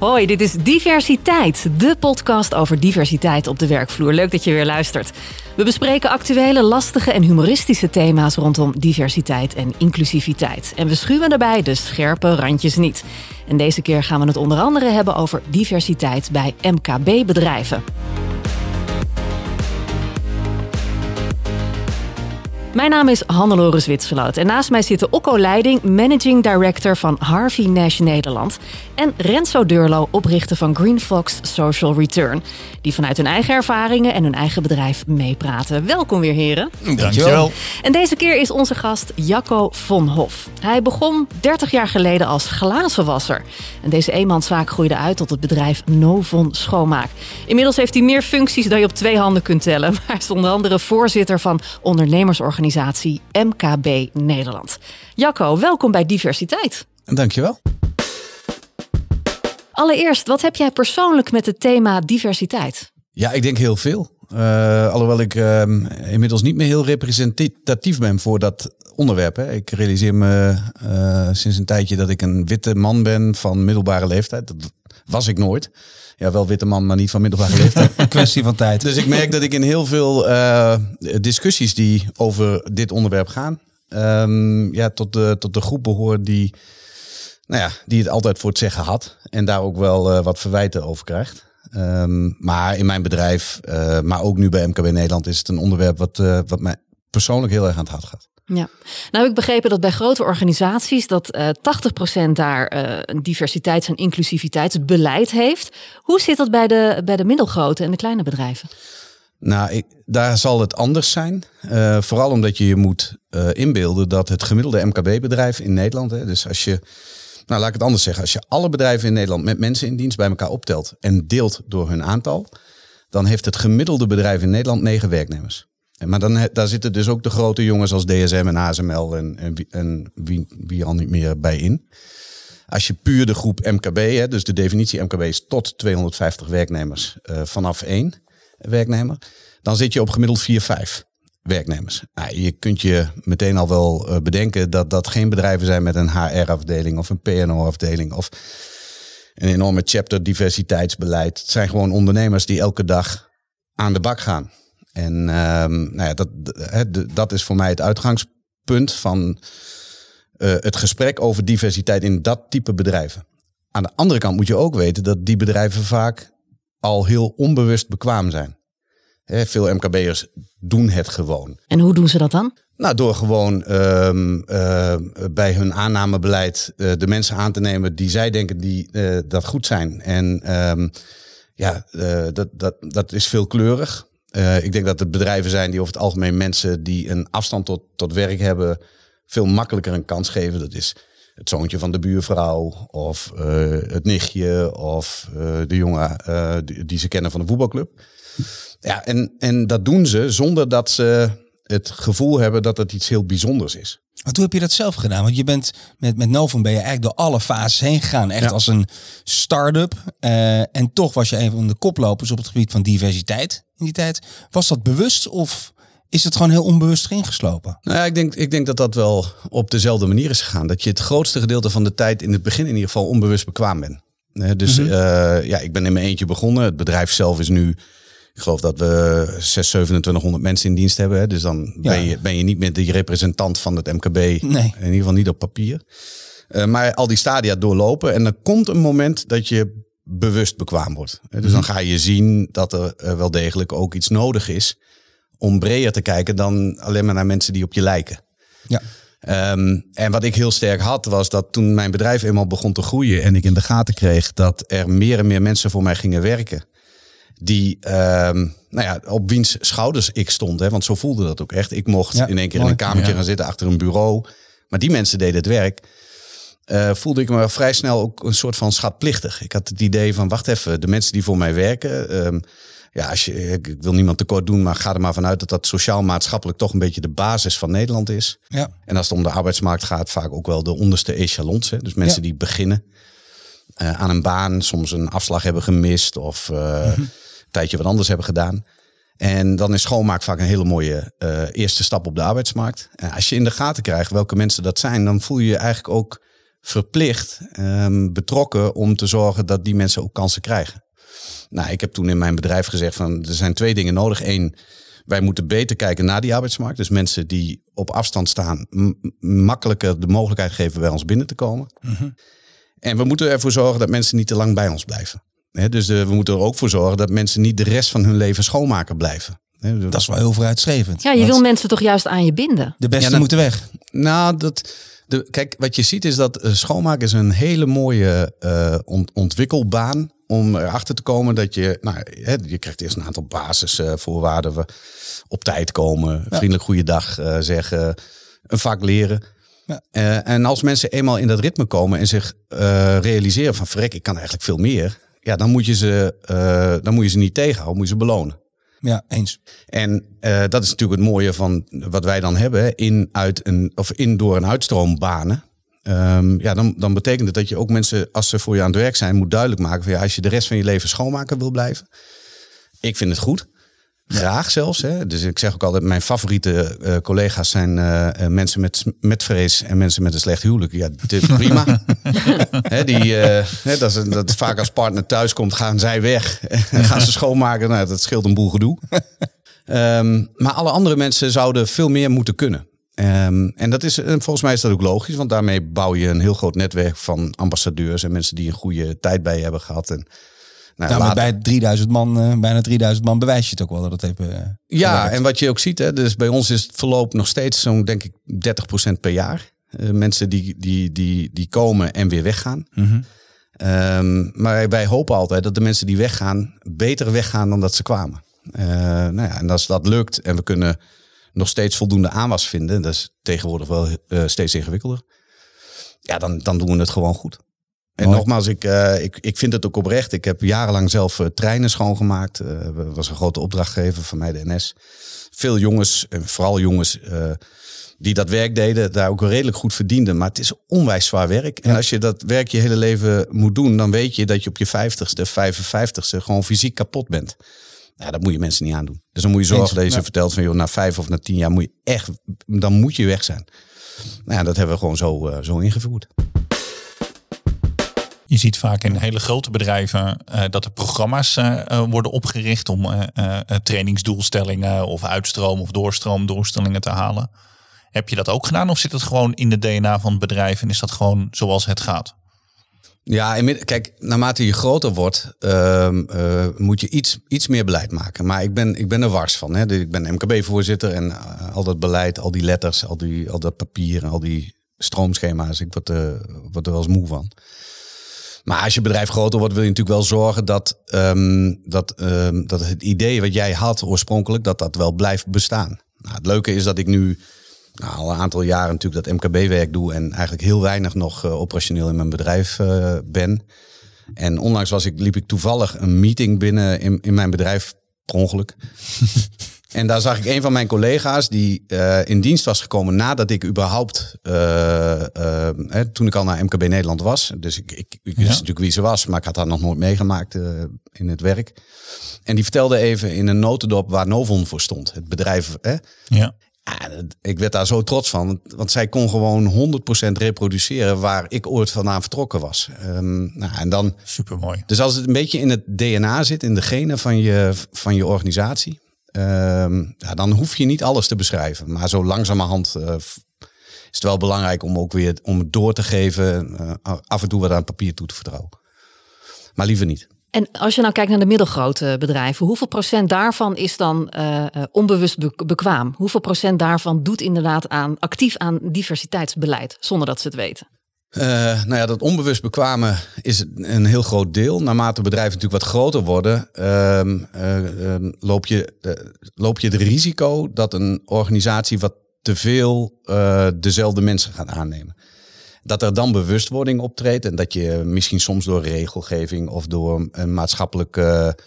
Hoi, dit is Diversiteit, de podcast over diversiteit op de werkvloer. Leuk dat je weer luistert. We bespreken actuele, lastige en humoristische thema's rondom diversiteit en inclusiviteit. En we schuwen daarbij de scherpe randjes niet. En deze keer gaan we het onder andere hebben over diversiteit bij MKB-bedrijven. Mijn naam is Hannelore Zwitserloot en naast mij zitten Okko Leiding, Managing Director van Harvey Nash Nederland. En Renzo Deurlo, oprichter van Green Fox Social Return. Die vanuit hun eigen ervaringen en hun eigen bedrijf meepraten. Welkom weer heren. Dankjewel. En deze keer is onze gast Jacco von Hof. Hij begon 30 jaar geleden als glazenwasser. En deze eenmanszaak groeide uit tot het bedrijf Novon Schoonmaak. Inmiddels heeft hij meer functies dan je op twee handen kunt tellen. Maar hij is onder andere voorzitter van ondernemersorganisatie organisatie MKB Nederland. Jacco, welkom bij Diversiteit. Dankjewel. Allereerst, wat heb jij persoonlijk met het thema diversiteit? Ja, ik denk heel veel. Uh, alhoewel ik uh, inmiddels niet meer heel representatief ben voor dat onderwerp. Hè. Ik realiseer me uh, sinds een tijdje dat ik een witte man ben van middelbare leeftijd. Dat was ik nooit. Ja, wel witte man, maar niet van middelbare leeftijd. Een kwestie van tijd. Dus ik merk dat ik in heel veel uh, discussies die over dit onderwerp gaan, um, ja, tot de, tot de groep behoor die, nou ja, die het altijd voor het zeggen had. En daar ook wel uh, wat verwijten over krijgt. Um, maar in mijn bedrijf, uh, maar ook nu bij MKB Nederland, is het een onderwerp wat, wat mij persoonlijk heel erg aan het hart gaat. Ja, nou heb ik begrepen dat bij grote organisaties dat uh, 80% daar uh, een diversiteits- en inclusiviteitsbeleid heeft. Hoe zit dat bij de, bij de middelgrote en de kleine bedrijven? Nou, ik, daar zal het anders zijn. Uh, vooral omdat je je moet inbeelden dat het gemiddelde MKB-bedrijf in Nederland, hè, dus als je, nou laat ik het anders zeggen, als je alle bedrijven in Nederland met mensen in dienst bij elkaar optelt en deelt door hun aantal, dan heeft het gemiddelde bedrijf in Nederland negen werknemers. Maar dan, daar zitten dus ook de grote jongens als DSM en ASML en, en, wie, wie al niet meer bij in. Als je puur de groep MKB, hè, dus de definitie MKB is tot 250 werknemers uh, vanaf één werknemer, dan zit je op gemiddeld 4, 5 werknemers. Nou, je kunt je meteen al wel uh, bedenken dat dat geen bedrijven zijn met een HR-afdeling of een PNO-afdeling of een enorme chapter diversiteitsbeleid. Het zijn gewoon ondernemers die elke dag aan de bak gaan. En um, nou ja, dat, dat is voor mij het uitgangspunt van uh, het gesprek over diversiteit in dat type bedrijven. Aan de andere kant moet je ook weten dat die bedrijven vaak al heel onbewust bekwaam zijn. He, veel MKB'ers doen het gewoon. En hoe doen ze dat dan? Nou, door gewoon um, uh, bij hun aannamebeleid uh, de mensen aan te nemen die zij denken die uh, dat goed zijn. En ja, dat, dat, dat is veelkleurig. Uh, ik denk dat het bedrijven zijn die over het algemeen mensen die een afstand tot, tot werk hebben, veel makkelijker een kans geven. Dat is het zoontje van de buurvrouw of uh, het nichtje of uh, de jongen die, die, ze kennen van de voetbalclub. Ja, en, en dat doen ze zonder dat ze het gevoel hebben dat het iets heel bijzonders is. Want hoe heb je dat zelf gedaan? Want je bent met, met Novum ben je eigenlijk door alle fases heen gegaan. Echt ja. als een start-up. En toch was je een van de koplopers op het gebied van diversiteit in die tijd. Was dat bewust of is het gewoon heel onbewust ingeslopen? Nou ja, ik denk, ik denk dat dat wel op dezelfde manier is gegaan. Dat je het grootste gedeelte van de tijd in het begin in ieder geval onbewust bekwaam bent. Dus mm -hmm. uh, ja, ik ben in mijn eentje begonnen. Het bedrijf zelf is nu ik geloof dat we 6, 2700 mensen in dienst hebben. Hè? Dus dan ja. ben, je, ben je niet meer de representant van het MKB. Nee. In ieder geval niet op papier. Uh, maar al die stadia doorlopen. En dan komt een moment dat je bewust bekwaam wordt. Dus dan ga je zien dat er uh, wel degelijk ook iets nodig is. Om breder te kijken dan alleen maar naar mensen die op je lijken. Ja. Um, en wat ik heel sterk had, was dat toen mijn bedrijf eenmaal begon te groeien en ik in de gaten kreeg dat er meer en meer mensen voor mij gingen werken die, um, nou ja, op wiens schouders ik stond. Hè, want zo voelde dat ook echt. Ik mocht ja, in één keer mooi. in een kamertje ja. gaan zitten achter een bureau. Maar die mensen deden het werk. Uh, voelde ik me vrij snel ook een soort van schatplichtig. Ik had het idee van, wacht even, de mensen die voor mij werken... Um, ja, als je, ik wil niemand tekort doen, maar ga er maar vanuit dat dat sociaal-maatschappelijk toch een beetje de basis van Nederland is. Ja. En als het om de arbeidsmarkt gaat, vaak ook wel de onderste echelons. Hè? Dus mensen ja. die beginnen uh, aan een baan, soms een afslag hebben gemist of uh, mm-hmm. tijdje wat anders hebben gedaan. En dan is schoonmaak vaak een hele mooie uh, eerste stap op de arbeidsmarkt. En als je in de gaten krijgt welke mensen dat zijn, dan voel je je eigenlijk ook verplicht ehm, betrokken om te zorgen dat die mensen ook kansen krijgen. Nou, ik heb toen in mijn bedrijf gezegd van er zijn twee dingen nodig. Eén, wij moeten beter kijken naar die arbeidsmarkt. Dus mensen die op afstand staan, makkelijker de mogelijkheid geven bij ons binnen te komen. En we moeten ervoor zorgen dat mensen niet te lang bij ons blijven. dus we moeten er ook voor zorgen dat mensen niet de rest van hun leven schoonmaker blijven. dat is wel heel vooruitstrevend. Ja, je wil mensen toch juist aan je binden? De beste moeten weg. Nou, dat, de, kijk, wat je ziet is dat uh, schoonmaken is een hele mooie uh, ontwikkelbaan om erachter te komen dat je, nou, hè, je krijgt eerst een aantal basisvoorwaarden. Uh, op tijd komen, vriendelijk goeiedag uh, zeggen, een vak leren. Ja. En als mensen eenmaal in dat ritme komen en zich realiseren van verrek, ik kan eigenlijk veel meer. Ja, dan moet je ze, dan moet je ze niet tegenhouden, moet je ze belonen. Ja, eens. En dat is natuurlijk het mooie van wat wij dan hebben, in, uit een, of in door- en uitstroombanen. Um, ja, dan, dan betekent het dat je ook mensen, als ze voor je aan het werk zijn, moet duidelijk maken van ja, als je de rest van je leven schoonmaker wil blijven. Ik vind het goed. Graag zelfs. Hè. Dus ik zeg ook altijd, mijn favoriete uh, collega's zijn uh, mensen met, met vrees en mensen met een slecht huwelijk. Ja, dit prima. hè, die, uh, hè, dat, is, dat vaak als partner thuis komt, gaan zij weg. en gaan ze schoonmaken. Nou, dat scheelt een boel gedoe. um, maar alle andere mensen zouden veel meer moeten kunnen. Um, en dat is, volgens mij is dat ook logisch, want daarmee bouw je een heel groot netwerk van ambassadeurs en mensen die een goede tijd bij je hebben gehad. En nou, nou bij 3000 man, uh, bijna 3000 man bewijs je het ook wel dat het heeft. Uh, ja, gewerkt. en wat je ook ziet, hè, dus bij ons is het verloop nog steeds zo'n, denk ik, 30% per jaar. Uh, mensen die, die, die, die komen en weer weggaan. Mm -hmm. um, maar wij hopen altijd dat de mensen die weggaan, beter weggaan dan dat ze kwamen. nou ja, en als dat lukt en we kunnen nog steeds voldoende aanwas vinden, dat is tegenwoordig wel steeds ingewikkelder. Ja, dan, dan doen we het gewoon goed. En Mooi. nogmaals, ik, uh, ik, ik vind het ook oprecht. Ik heb jarenlang zelf uh, treinen schoongemaakt. Uh, was een grote opdrachtgever van mij, de NS. Veel jongens, en vooral jongens die dat werk deden, daar ook redelijk goed verdienden. Maar het is onwijs zwaar werk. Ja. En als je dat werk je hele leven moet doen, dan weet je dat je op je 50ste, 55ste gewoon fysiek kapot bent. Ja, dat moet je mensen niet aandoen. Dus dan moet je zorgen dat je ze ja. vertelt van, joh, na vijf of na tien jaar moet je echt, dan moet je weg zijn. Nou ja, dat hebben we gewoon zo, zo ingevoerd. Je ziet vaak in hele grote bedrijven uh, dat er programma's uh, worden opgericht om trainingsdoelstellingen of uitstroom of doorstroomdoelstellingen te halen. Heb je dat ook gedaan of zit het gewoon in de DNA van het bedrijf en is dat gewoon zoals het gaat? Ja, kijk, naarmate je groter wordt, uh, moet je iets, iets meer beleid maken. Maar ik ben, ik ben er wars van. Hè. Ik ben MKB-voorzitter en al dat beleid, al die letters, al, die, al dat papier, al die stroomschema's. Ik word, word er wel eens moe van. Maar als je bedrijf groter wordt, wil je natuurlijk wel zorgen dat, um, dat, um, dat het idee wat jij had oorspronkelijk, dat dat wel blijft bestaan. Nou, het leuke is dat ik nu nou, al een aantal jaren natuurlijk dat MKB-werk doe en eigenlijk heel weinig nog uh, operationeel in mijn bedrijf uh, ben. En onlangs was ik, liep ik toevallig een meeting binnen in, in mijn bedrijf per ongeluk. En daar zag ik een van mijn collega's die uh, in dienst was gekomen nadat ik überhaupt, uh, uh, hè, toen ik al naar MKB Nederland was. Dus ik, ik, ik wist natuurlijk wie ze was, maar ik had haar nog nooit meegemaakt in het werk. En die vertelde even in een notendop waar Novon voor stond, het bedrijf. Hè? Ja. Ja, ik werd daar zo trots van, want, want zij kon gewoon 100% reproduceren waar ik ooit vandaan vertrokken was. Um, nou, en dan, Supermooi. Dus als het een beetje in het DNA zit, in de genen van je, van je organisatie, Um, ja, dan hoef je niet alles te beschrijven. Maar zo langzamerhand uh, is het wel belangrijk om ook weer om het door te geven. Uh, af en toe wat aan papier toe te vertrouwen. Maar liever niet. En als je nou kijkt naar de middelgrote bedrijven, hoeveel procent daarvan is dan uh, onbewust be bekwaam? Hoeveel procent daarvan doet inderdaad aan actief aan diversiteitsbeleid, zonder dat ze het weten? Uh, nou ja, dat onbewust bekwamen is een heel groot deel. Naarmate bedrijven natuurlijk wat groter worden, uh, uh, loop, je, loop je het risico dat een organisatie wat te veel eh, dezelfde mensen gaat aannemen. Dat er dan bewustwording optreedt en dat je misschien soms door regelgeving of door een maatschappelijke,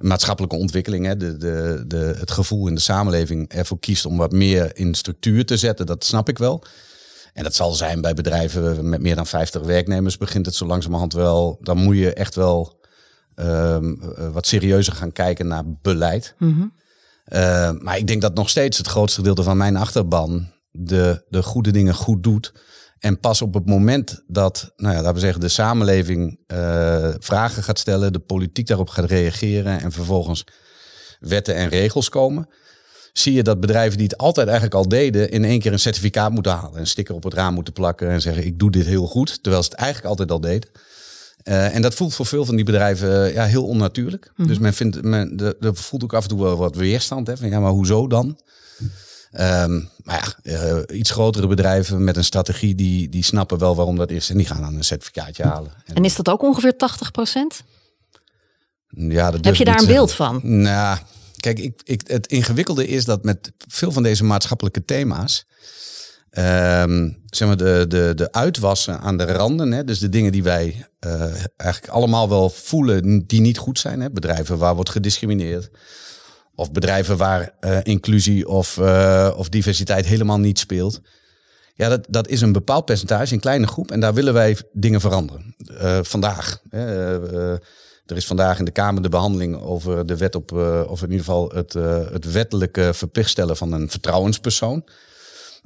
maatschappelijke ontwikkeling, hè, de, de, de, het gevoel in de samenleving ervoor kiest om wat meer in structuur te zetten. Dat snap ik wel. En dat zal zijn bij bedrijven met meer dan 50 werknemers begint het zo langzamerhand wel. Dan moet je echt wel um, wat serieuzer gaan kijken naar beleid. Mm -hmm. uh, maar ik denk dat nog steeds het grootste gedeelte van mijn achterban de, de goede dingen goed doet. En pas op het moment dat, nou ja, laten we zeggen, de samenleving uh, vragen gaat stellen, de politiek daarop gaat reageren en vervolgens wetten en regels komen, zie je dat bedrijven die het altijd eigenlijk al deden, in één keer een certificaat moeten halen. Een sticker op het raam moeten plakken en zeggen ik doe dit heel goed, terwijl ze het eigenlijk altijd al deden. Uh, en dat voelt voor veel van die bedrijven ja, heel onnatuurlijk. Dus men, vindt, men de, de voelt ook af en toe wel wat weerstand. Hè, van, ja, maar hoezo dan? Um, maar ja, uh, iets grotere bedrijven met een strategie, die, die snappen wel waarom dat is. En die gaan dan een certificaatje halen. En is dat ook ongeveer 80 procent? Ja, dat Heb je daar een beeld van? Nou, kijk, ik, ik, het ingewikkelde is dat met veel van deze maatschappelijke thema's... Um, zeg maar de, de, de uitwassen aan de randen, hè, dus de dingen die wij uh, eigenlijk allemaal wel voelen die niet goed zijn. Hè, bedrijven waar wordt gediscrimineerd, of bedrijven waar uh, inclusie of, uh, of diversiteit helemaal niet speelt. Ja, dat, dat is een bepaald percentage, een kleine groep. En daar willen wij dingen veranderen. Vandaag. Er is vandaag in de Kamer de behandeling over de wet op, of in ieder geval het, het wettelijke verplicht stellen van een vertrouwenspersoon.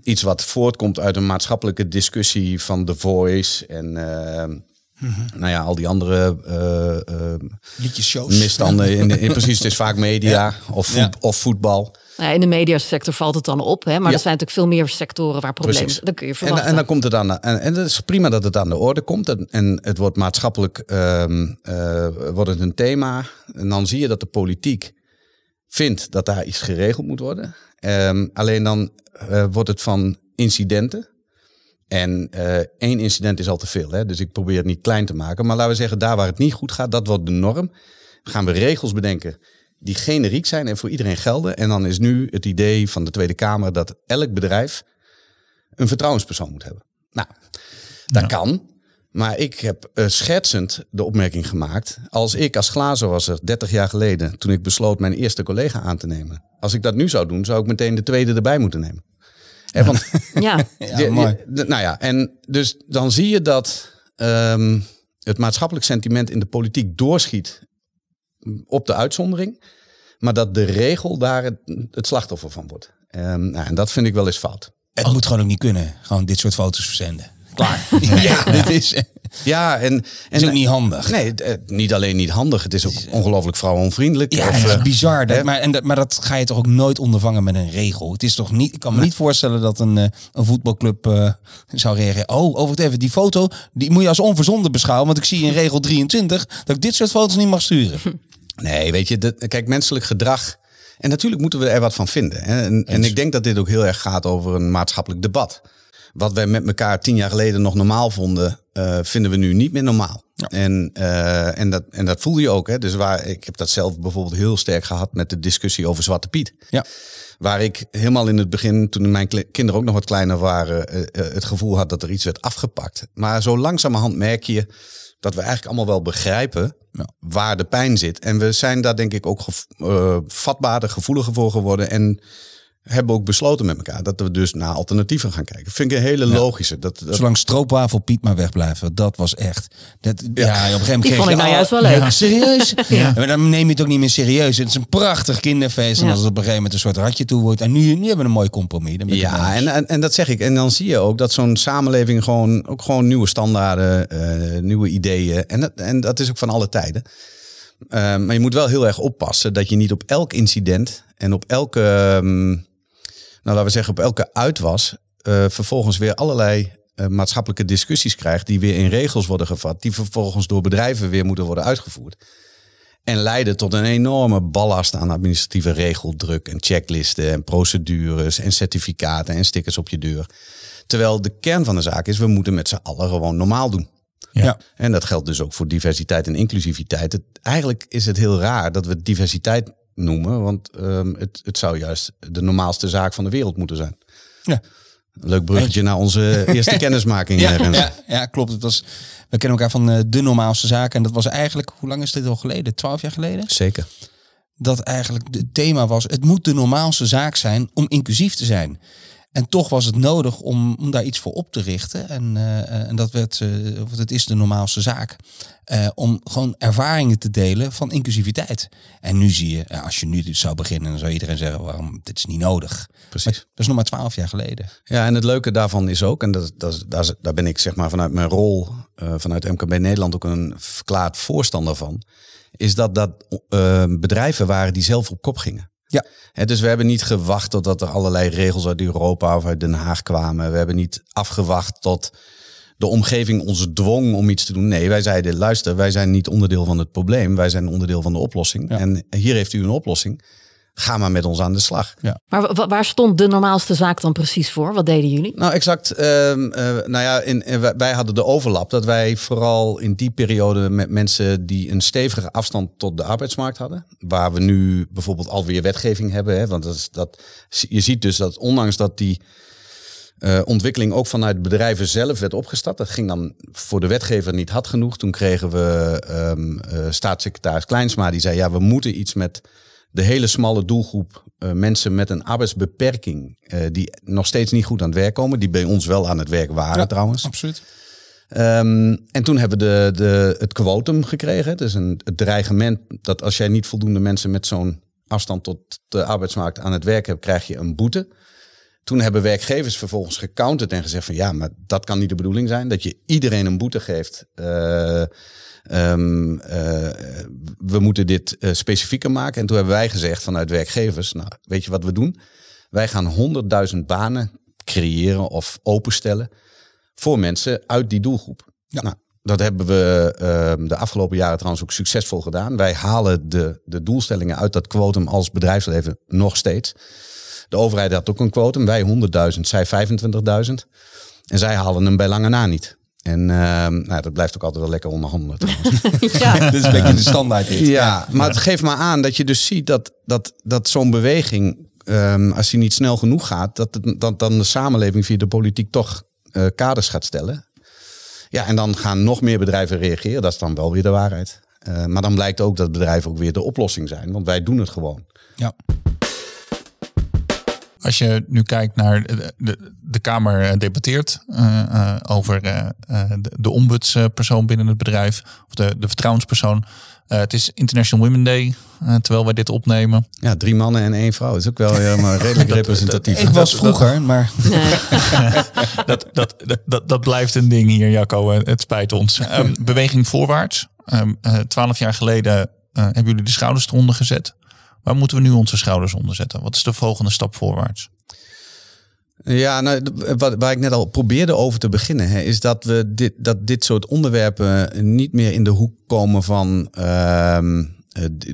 Iets wat voortkomt uit een maatschappelijke discussie van The Voice en Mm-hmm. Nou ja, al die andere uh, uh, misstanden. In, in, precies, het is vaak media ja. of, voet, ja. of voetbal. Nou, in de mediasector valt het dan op, hè? maar ja. er zijn natuurlijk veel meer sectoren waar problemen zijn. Dan kun je verwachten. En, en dan komt het aan, en, en het is prima dat het aan de orde komt. En, en het wordt maatschappelijk um, uh, wordt het een thema. En dan zie je dat de politiek vindt dat daar iets geregeld moet worden. Um, alleen dan wordt het van incidenten en uh, één incident is al te veel. Hè? Dus ik probeer het niet klein te maken. Maar laten we zeggen, daar waar het niet goed gaat, dat wordt de norm. Gaan we regels bedenken die generiek zijn en voor iedereen gelden. En dan is nu het idee van de Tweede Kamer dat elk bedrijf een vertrouwenspersoon moet hebben. Nou, dat ja. kan. Maar ik heb uh, schetsend de opmerking gemaakt. Als ik als glazenwasser 30 jaar geleden, toen ik besloot mijn eerste collega aan te nemen. Als ik dat nu zou doen, zou ik meteen de tweede erbij moeten nemen. He, want, ja, ja mooi. Nou ja, en dus dan zie je dat um, het maatschappelijk sentiment in de politiek doorschiet op de uitzondering, maar dat de regel daar het, het slachtoffer van wordt. Um, nou, en dat vind ik wel eens fout. Het moet gewoon ook niet kunnen, gewoon dit soort foto's verzenden. Klaar. ja, dit is. Ja, en, en is ook niet handig. Nee, het, niet alleen niet handig. Het is ook ongelooflijk vrouwenvriendelijk. Ja, of, het is uh, bizar. Dat, maar, en dat, maar dat ga je toch ook nooit ondervangen met een regel. Het is toch niet. Ik kan me niet voorstellen dat een, uh, een voetbalclub uh, zou reageren. Oh, over het even die foto, die moet je als onverzonden beschouwen. Want ik zie in regel 23 dat ik dit soort foto's niet mag sturen. Nee, weet je, de, kijk, menselijk gedrag. En natuurlijk moeten we er wat van vinden. Hè? En, en ik denk dat dit ook heel erg gaat over een maatschappelijk debat wat wij met elkaar tien jaar geleden nog normaal vonden, uh, vinden we nu niet meer normaal. Ja. En, uh, en, dat, en dat voel je ook. Hè? Dus waar, ik heb dat zelf bijvoorbeeld heel sterk gehad met de discussie over Zwarte Piet. Ja. Waar ik helemaal in het begin, toen mijn kinderen ook nog wat kleiner waren, uh, het gevoel had dat er iets werd afgepakt. Maar zo langzamerhand merk je dat we eigenlijk allemaal wel begrijpen ja. waar de pijn zit. En we zijn daar denk ik ook gev vatbaarder, gevoeliger voor geworden. En hebben ook besloten met elkaar dat we dus naar alternatieven gaan kijken. Vind ik een hele logische. Dat, dat... Zolang stroopwafel Piet maar wegblijven, dat was echt. Dat, ja. ja op een gegeven moment Die vond ik nou juist wel leuk. Ja, serieus? ja. Maar dan neem je het ook niet meer serieus. Het is een prachtig kinderfeest. En als het op een gegeven moment een soort ratje toe wordt. En nu, nu hebben we een mooi compromis. Dan ja, en, en, en, dat zeg ik. En dan zie je ook dat zo'n samenleving gewoon ook gewoon nieuwe standaarden, uh, nieuwe ideeën. En dat, en dat is ook van alle tijden. Uh, maar je moet wel heel erg oppassen dat je niet op elk incident en op elke. Um, nou laten we zeggen, op elke uitwas uh, vervolgens weer allerlei uh, maatschappelijke discussies krijgt, die weer in regels worden gevat, die vervolgens door bedrijven weer moeten worden uitgevoerd. En leiden tot een enorme ballast aan administratieve regeldruk en checklisten en procedures en certificaten en stickers op je deur. Terwijl de kern van de zaak is, we moeten met z'n allen gewoon normaal doen. Ja. En dat geldt dus ook voor diversiteit en inclusiviteit. Het, eigenlijk is het heel raar dat we diversiteit noemen. Want um, het, het zou juist de normaalste zaak van de wereld moeten zijn. Ja. Leuk bruggetje naar onze eerste kennismaking. Ja, ja, ja, klopt. Het was, we kennen elkaar van uh, de normaalste zaak. En dat was eigenlijk, hoe lang is dit al geleden? Twaalf jaar geleden? Zeker. Dat eigenlijk het thema was, het moet de normaalste zaak zijn om inclusief te zijn. En toch was het nodig om, om daar iets voor op te richten. En, uh, en dat werd, uh, het is de normaalste zaak. Uh, om gewoon ervaringen te delen van inclusiviteit. En nu zie je, als je nu dus zou beginnen, dan zou iedereen zeggen: waarom, dit is niet nodig. Precies. Maar, dat is nog maar twaalf jaar geleden. Ja, en het leuke daarvan is ook, en dat, dat, daar, daar ben ik zeg maar vanuit mijn rol vanuit MKB Nederland ook een verklaard voorstander van. Is dat dat bedrijven waren die zelf op kop gingen. Ja. dus we hebben niet gewacht totdat er allerlei regels uit Europa of uit Den Haag kwamen. We hebben niet afgewacht tot de omgeving ons dwong om iets te doen. Nee, wij zeiden, luister, wij zijn niet onderdeel van het probleem. Wij zijn onderdeel van de oplossing. En hier heeft u een oplossing ga maar met ons aan de slag. Ja. Maar waar stond de normaalste zaak dan precies voor? Wat deden jullie? Nou, exact. Uh, nou ja, in, wij hadden de overlap dat wij vooral in die periode met mensen die een stevige afstand tot de arbeidsmarkt hadden, waar we nu bijvoorbeeld alweer wetgeving hebben. Hè, want dat is, dat, je ziet dus dat ondanks dat die uh, ontwikkeling ook vanuit bedrijven zelf werd opgestart. Dat ging dan voor de wetgever niet hard genoeg. Toen kregen we um, uh, staatssecretaris Kleinsma die zei: ja, we moeten iets met de hele smalle doelgroep uh, mensen met een arbeidsbeperking, uh, die nog steeds niet goed aan het werk komen, die bij ons wel aan het werk waren ja, trouwens. Absoluut. Um, en toen hebben we de, de, het quotum gekregen. Het is een het dreigement dat als jij niet voldoende mensen met zo'n afstand tot de arbeidsmarkt aan het werk hebt, krijg je een boete. Toen hebben werkgevers vervolgens gecounterd en gezegd van ja, maar dat kan niet de bedoeling zijn. Dat je iedereen een boete geeft. Uh, Um, uh, we moeten dit uh, specifieker maken. En toen hebben wij gezegd vanuit werkgevers, nou, weet je wat we doen? Wij gaan 100.000 banen creëren of openstellen voor mensen uit die doelgroep. Ja. Nou, dat hebben we uh, de afgelopen jaren trouwens ook succesvol gedaan. Wij halen de, de doelstellingen uit dat quotum als bedrijfsleven nog steeds. De overheid had ook een quotum, wij 100.000, zij 25.000. En zij halen hem bij lange na niet. En uh, nou, dat blijft ook altijd wel lekker onderhandelen. ja. dat is een beetje de standaard. Dit. Ja, maar het geeft maar aan dat je dus ziet dat, dat, dat zo'n beweging, um, als die niet snel genoeg gaat, dat, het, dat dan de samenleving via de politiek toch uh, kaders gaat stellen. Ja, en dan gaan nog meer bedrijven reageren. Dat is dan wel weer de waarheid. Uh, maar dan blijkt ook dat bedrijven ook weer de oplossing zijn. Want wij doen het gewoon. Ja. Als je nu kijkt naar de, de, de Kamer debatteert uh, uh, over uh, de, de ombudspersoon binnen het bedrijf, of de, de vertrouwenspersoon. het is International Women Day, terwijl wij dit opnemen. Ja, drie mannen en één vrouw. Dat is ook wel helemaal redelijk representatief. Ik was vroeger, maar... dat, dat, dat, dat blijft een ding hier, Jacco. Het spijt ons. Um, beweging voorwaarts. Um, Twaalf jaar geleden hebben jullie de schouders eronder gezet. Waar moeten we nu onze schouders onder zetten? Wat is de volgende stap voorwaarts? Ja, nou, wat, waar ik net al probeerde over te beginnen, hè, is dat we dit, dat dit soort onderwerpen niet meer in de hoek komen van uh,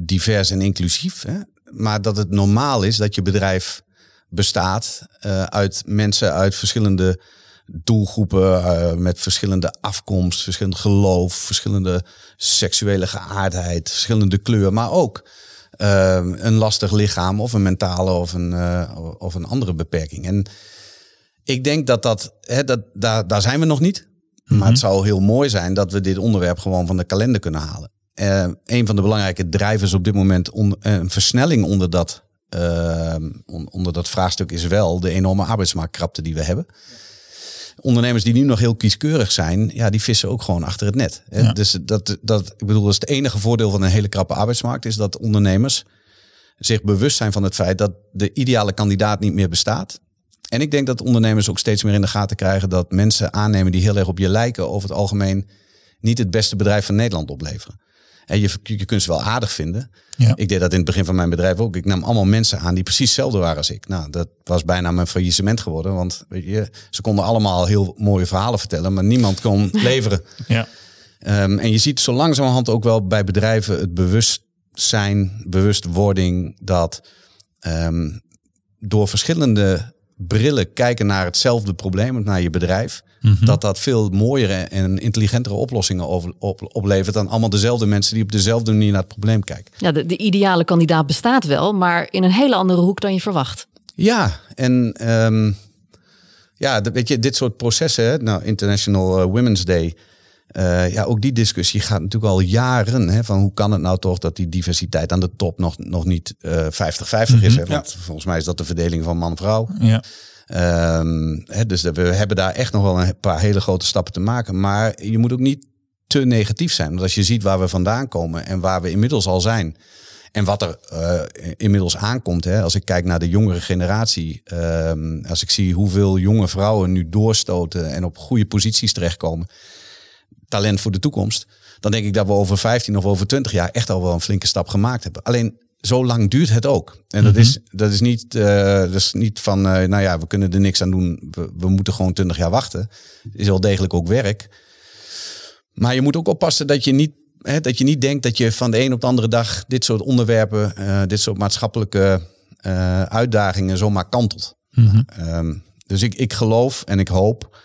divers en inclusief. Hè, maar dat het normaal is dat je bedrijf bestaat uh, uit mensen uit verschillende doelgroepen, uh, met verschillende afkomst, verschillend geloof, verschillende seksuele geaardheid, verschillende kleur, maar ook uh, een lastig lichaam of een mentale of een, uh, of een andere beperking. En ik denk dat dat, hè, dat daar, daar zijn we nog niet. Maar het Mhm. zou heel mooi zijn dat we dit onderwerp gewoon van de kalender kunnen halen. Uh, een van de belangrijke drijvers op dit moment, on, een versnelling onder dat, uh, on, onder dat vraagstuk is wel de enorme arbeidsmarktkrapte die we hebben. Ondernemers die nu nog heel kieskeurig zijn, ja, die vissen ook gewoon achter het net. Hè? Ja. Dus dat, dat, ik bedoel, dat is het enige voordeel van een hele krappe arbeidsmarkt, is dat ondernemers zich bewust zijn van het feit dat de ideale kandidaat niet meer bestaat. En ik denk dat ondernemers ook steeds meer in de gaten krijgen dat mensen aannemen die heel erg op je lijken over het algemeen niet het beste bedrijf van Nederland opleveren. En je, je kunt ze wel aardig vinden. Ja. Ik deed dat in het begin van mijn bedrijf ook. Ik nam allemaal mensen aan die precies hetzelfde waren als ik. Nou, dat was bijna mijn faillissement geworden. Want weet je, ze konden allemaal heel mooie verhalen vertellen, maar niemand kon leveren. Ja. Um, en je ziet zo langzamerhand ook wel bij bedrijven het bewustzijn, bewustwording dat um, door verschillende brillen kijken naar hetzelfde probleem, naar je bedrijf, mm -hmm. dat dat veel mooiere en intelligentere oplossingen op, oplevert dan allemaal dezelfde mensen die op dezelfde manier naar het probleem kijken. Ja, de, de ideale kandidaat bestaat wel, maar in een hele andere hoek dan je verwacht. Ja, en um, ja, weet je, dit soort processen, nou, International Women's Day, uh, ja, ook die discussie gaat natuurlijk al jaren. Hè, van hoe kan het nou toch dat die diversiteit aan de top nog, nog niet 50-50 uh, mm -hmm, is? Hè? Want ja. volgens mij is dat de verdeling van man-vrouw. Ja. Ehm, dus we hebben daar echt nog wel een paar hele grote stappen te maken. Maar je moet ook niet te negatief zijn. Want als je ziet waar we vandaan komen en waar we inmiddels al zijn. En wat er uh, inmiddels aankomt, hè, als ik kijk naar de jongere generatie, um, als ik zie hoeveel jonge vrouwen nu doorstoten en op goede posities terechtkomen, talent voor de toekomst, dan denk ik dat we over 15 of over 20 jaar echt al wel een flinke stap gemaakt hebben. Alleen zo lang duurt het ook. En dat, is, dat, is, niet, uh, dat is niet van, uh, nou ja, we kunnen er niks aan doen, we, we moeten gewoon 20 jaar wachten. Het is wel degelijk ook werk. Maar je moet ook oppassen dat je niet Hè, dat je niet denkt dat je van de een op de andere dag dit soort onderwerpen, uh, dit soort maatschappelijke uitdagingen zomaar kantelt. Mm -hmm. um, dus ik, ik geloof en ik hoop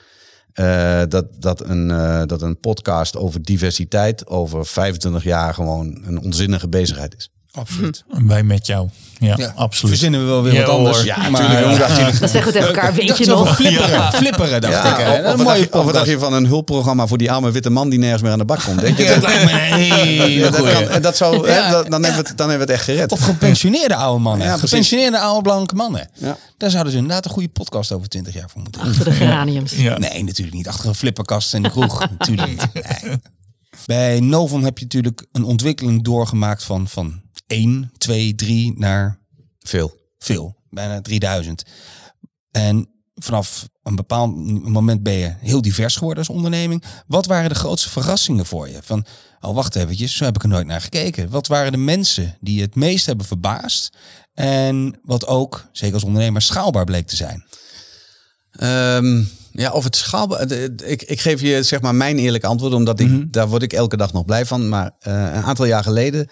uh, dat, dat, een, dat een podcast over diversiteit over 25 jaar gewoon een onzinnige bezigheid is. Absoluut. Wij met jou. Ja, ja, absoluut. Verzinnen we wel weer Ja, wat anders. hoor. Ja, maar, natuurlijk. ja. Dan zeggen we tegen elkaar, weet je nog? Flipperen, flipperen dacht ik. hè. of, wat mooie dacht je, of wat dacht podcast. je van een hulpprogramma voor die arme witte man die nergens meer aan de bak komt? Denk je, Ja, dat, dat lijkt me dat, goeie. kan, dat zou, hè, dat- dan, hebben we het, dan hebben we het echt gered. Of gepensioneerde oude mannen. Gepensioneerde oude blanke mannen. Ja. Daar zouden ze inderdaad een goede podcast over 20 jaar voor moeten doen. Achter de geraniums. Ja. Nee, natuurlijk niet. Achter een flipperkast in de kroeg. natuurlijk niet. Nee. Bij Novum heb je natuurlijk een ontwikkeling doorgemaakt van, van 1, 2, 3 naar Veel. veel. Bijna 3000. En vanaf een bepaald moment ben je heel divers geworden als onderneming. Wat waren de grootste verrassingen voor je? Van, oh wacht eventjes, zo heb ik er nooit naar gekeken. Wat waren de mensen die het meest hebben verbaasd? En wat ook, zeker als ondernemer, schaalbaar bleek te zijn. Ehm, ja, of het schaalbaar. Ik, ik geef je zeg maar mijn eerlijke antwoord, omdat ik, daar word ik elke dag nog blij van. Maar eh, een aantal jaar geleden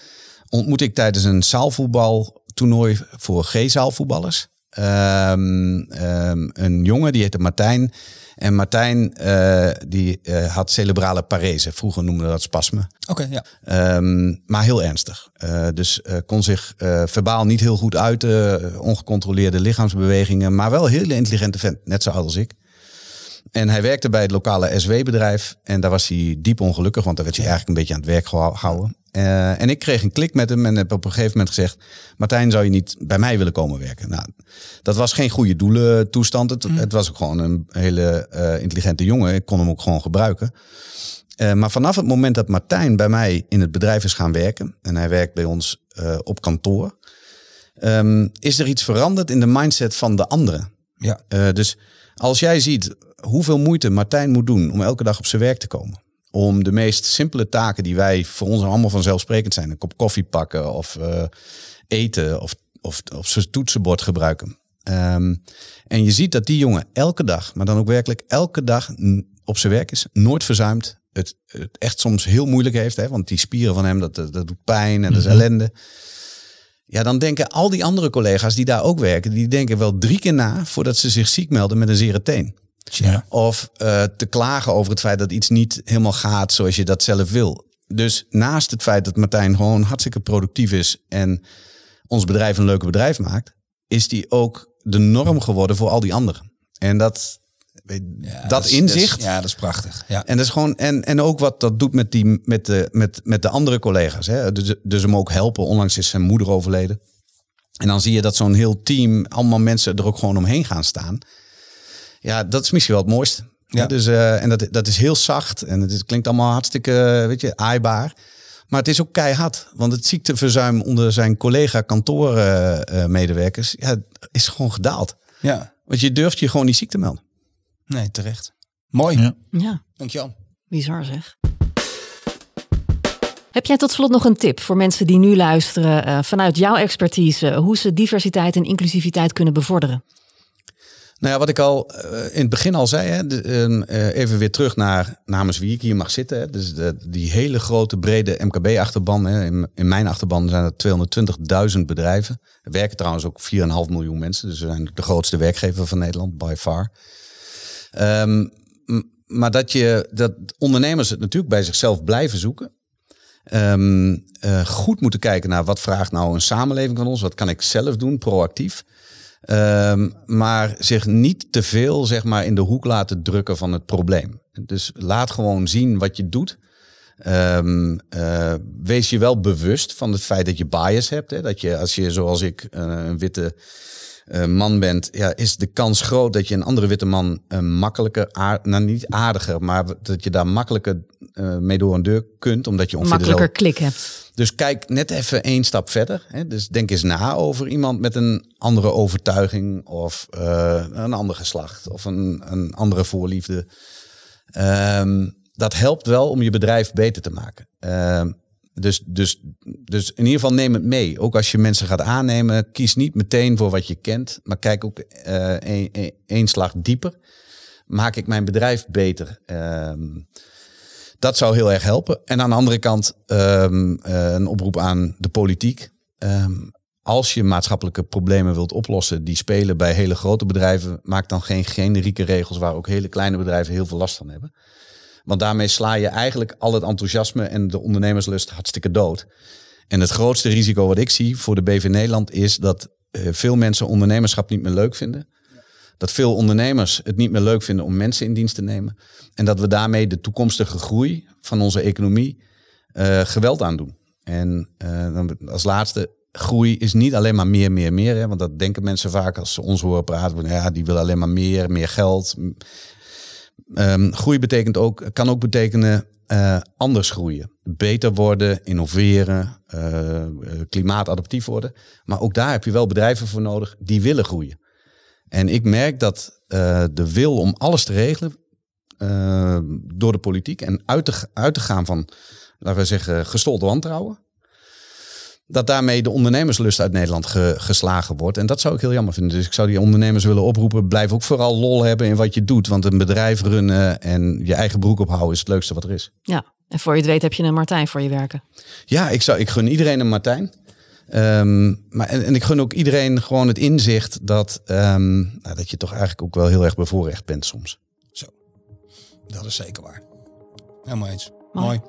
ontmoette ik tijdens een zaalvoetbaltoernooi voor G-zaalvoetballers. ehm, ehm, een jongen die heette Martijn. En Martijn eh, die eh, had cerebrale parese. Vroeger noemden we dat spasme. Oké, ja. Ehm, maar heel ernstig. Eh, dus kon zich verbaal niet heel goed uiten. ongecontroleerde lichaamsbewegingen. Maar wel een hele intelligente vent. Net zo oud als ik. En hij werkte bij het lokale SW-bedrijf. En daar was hij diep ongelukkig. Want daar werd hij eigenlijk een beetje aan het werk gehou- gehouden. Eh, en ik kreeg een klik met hem. En heb op een gegeven moment gezegd... Martijn, zou je niet bij mij willen komen werken? Nou, dat was geen goede doelentoestand. Het, het was ook gewoon een hele eh, intelligente jongen. Ik kon hem ook gewoon gebruiken. Eh, maar vanaf het moment dat Martijn bij mij in het bedrijf is gaan werken, en hij werkt bij ons op kantoor, ehm, is er iets veranderd in de mindset van de anderen. Ja. Dus als jij ziet hoeveel moeite Martijn moet doen om elke dag op zijn werk te komen. Om de meest simpele taken die wij voor ons allemaal vanzelfsprekend zijn. Een kop koffie pakken of eh, eten of, of, of zijn toetsenbord gebruiken. Ehm, en je ziet dat die jongen elke dag, maar dan ook werkelijk elke dag op zijn werk is. Nooit verzuimt. Het, het echt soms heel moeilijk heeft. Hè, want die spieren van hem, dat, dat, dat doet pijn en dat is ellende. Ja, dan denken al die andere collega's die daar ook werken, die denken wel drie keer na voordat ze zich ziek melden met een zere teen. Ja. Of eh, te klagen over het feit dat iets niet helemaal gaat zoals je dat zelf wil. Dus naast het feit dat Martijn gewoon hartstikke productief is en ons bedrijf een leuke bedrijf maakt, is die ook de norm geworden voor al die anderen. En dat, Ja, dat is- inzicht. is- ja, dat is prachtig. Ja. En dat is gewoon en, en ook wat dat doet met, die, met, de, met, met de andere collega's. Hè? Dus, dus hem ook helpen. Onlangs is zijn moeder overleden. En dan zie je dat zo'n heel team, allemaal mensen er ook gewoon omheen gaan staan. Ja, dat is misschien wel het mooiste. Ja. Dus, eh, en dat, dat is heel zacht en het is- klinkt allemaal hartstikke, eh, weet je, aaibaar. Maar het is ook keihard. Want het ziekteverzuim onder zijn collega kantoormedewerkers ja, is gewoon gedaald. ja. Want je durft je gewoon niet ziek te melden. Nee, terecht. Mooi. Ja. Ja, Dankjewel. bizar zeg. Heb jij tot slot nog een tip voor mensen die nu luisteren eh, vanuit jouw expertise, hoe ze diversiteit en inclusiviteit kunnen bevorderen? Nou ja, wat ik al eh, in het begin al zei, hè, eh, even weer terug naar namens wie ik hier mag zitten. Hè. Dus de, die hele grote brede MKB-achterban. In, in mijn achterban zijn er 220.000 bedrijven. Er werken trouwens ook 4,5 miljoen mensen. Dus we zijn de grootste werkgever van Nederland, by far. Ehm, maar dat, je, dat ondernemers het natuurlijk bij zichzelf blijven zoeken. Ehm, eh, goed moeten kijken naar wat vraagt nou een samenleving van ons. Wat kan ik zelf doen, proactief. Ehm, maar zich niet te veel zeg maar, in de hoek laten drukken van het probleem. Dus laat gewoon zien wat je doet. Ehm, eh, wees je wel bewust van het feit dat je bias hebt. Hè? Dat je als je zoals ik eh, een witte eh, man bent, ja, is de kans groot dat je een andere witte man uh, makkelijker, aard, nou niet aardiger, maar dat je daar makkelijker uh, mee door een deur kunt, omdat je ongeveer makkelijker klik hebt. Dus kijk net even één stap verder. Hè. Dus denk eens na over iemand met een andere overtuiging of een ander geslacht of een, een andere voorliefde. Um, dat helpt wel om je bedrijf beter te maken. Uh, dus, dus, dus in ieder geval neem het mee. Ook als je mensen gaat aannemen, kies niet meteen voor wat je kent, maar kijk ook uh, één slag dieper. Maak ik mijn bedrijf beter? Uh, dat zou heel erg helpen. En aan de andere kant um, een oproep aan de politiek. Um, als je maatschappelijke problemen wilt oplossen die spelen bij hele grote bedrijven, maak dan geen generieke regels waar ook hele kleine bedrijven heel veel last van hebben. Want daarmee sla je eigenlijk al het enthousiasme en de ondernemerslust hartstikke dood. En het grootste risico wat ik zie voor de BV Nederland is dat uh, veel mensen ondernemerschap niet meer leuk vinden. Dat veel ondernemers het niet meer leuk vinden om mensen in dienst te nemen. En dat we daarmee de toekomstige groei van onze economie uh, geweld aandoen. En uh, als laatste, groei is niet alleen maar meer, meer, meer. Hè? Want dat denken mensen vaak als ze ons horen praten. Ja, die willen alleen maar meer, meer geld. Um, groei betekent ook, kan ook betekenen uh, anders groeien. Beter worden, innoveren, uh, klimaatadaptief worden. Maar ook daar heb je wel bedrijven voor nodig die willen groeien. En ik merk dat de wil om alles te regelen door de politiek en uit te, uit te gaan van, laten we zeggen, gestolte wantrouwen dat daarmee de ondernemerslust uit Nederland geslagen wordt. En dat zou ik heel jammer vinden. Dus ik zou die ondernemers willen oproepen. Blijf ook vooral lol hebben in wat je doet. Want een bedrijf runnen en je eigen broek ophouden is het leukste wat er is. Ja, en voor je het weet heb je een Martijn voor je werken. Ja, ik, zou, ik gun iedereen een Martijn. Um, maar, en, en, ik gun ook iedereen gewoon het inzicht dat, um, nou, dat je toch eigenlijk ook wel heel erg bevoorrecht bent soms. Zo, dat is zeker waar. Helemaal eens. Mooi.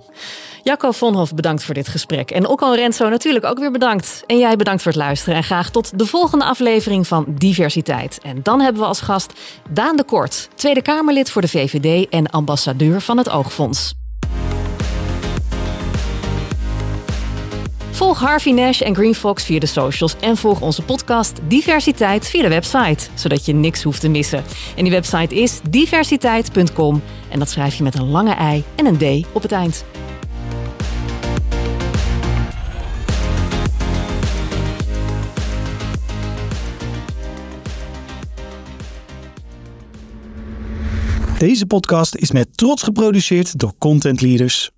Jacco Vonhof, bedankt voor dit gesprek. En Okko Renzo natuurlijk ook weer bedankt. En jij bedankt voor het luisteren. En graag tot de volgende aflevering van Diversiteit. En dan hebben we als gast Daan de Kort, Tweede Kamerlid voor de VVD en ambassadeur van het Oogfonds. Volg Harvey Nash en Green Fox via de socials en volg onze podcast Diversiteit via de website, zodat je niks hoeft te missen. En die website is diversiteit.com en dat schrijf je met een lange ei en een D op het eind. Deze podcast is met trots geproduceerd door Content Leaders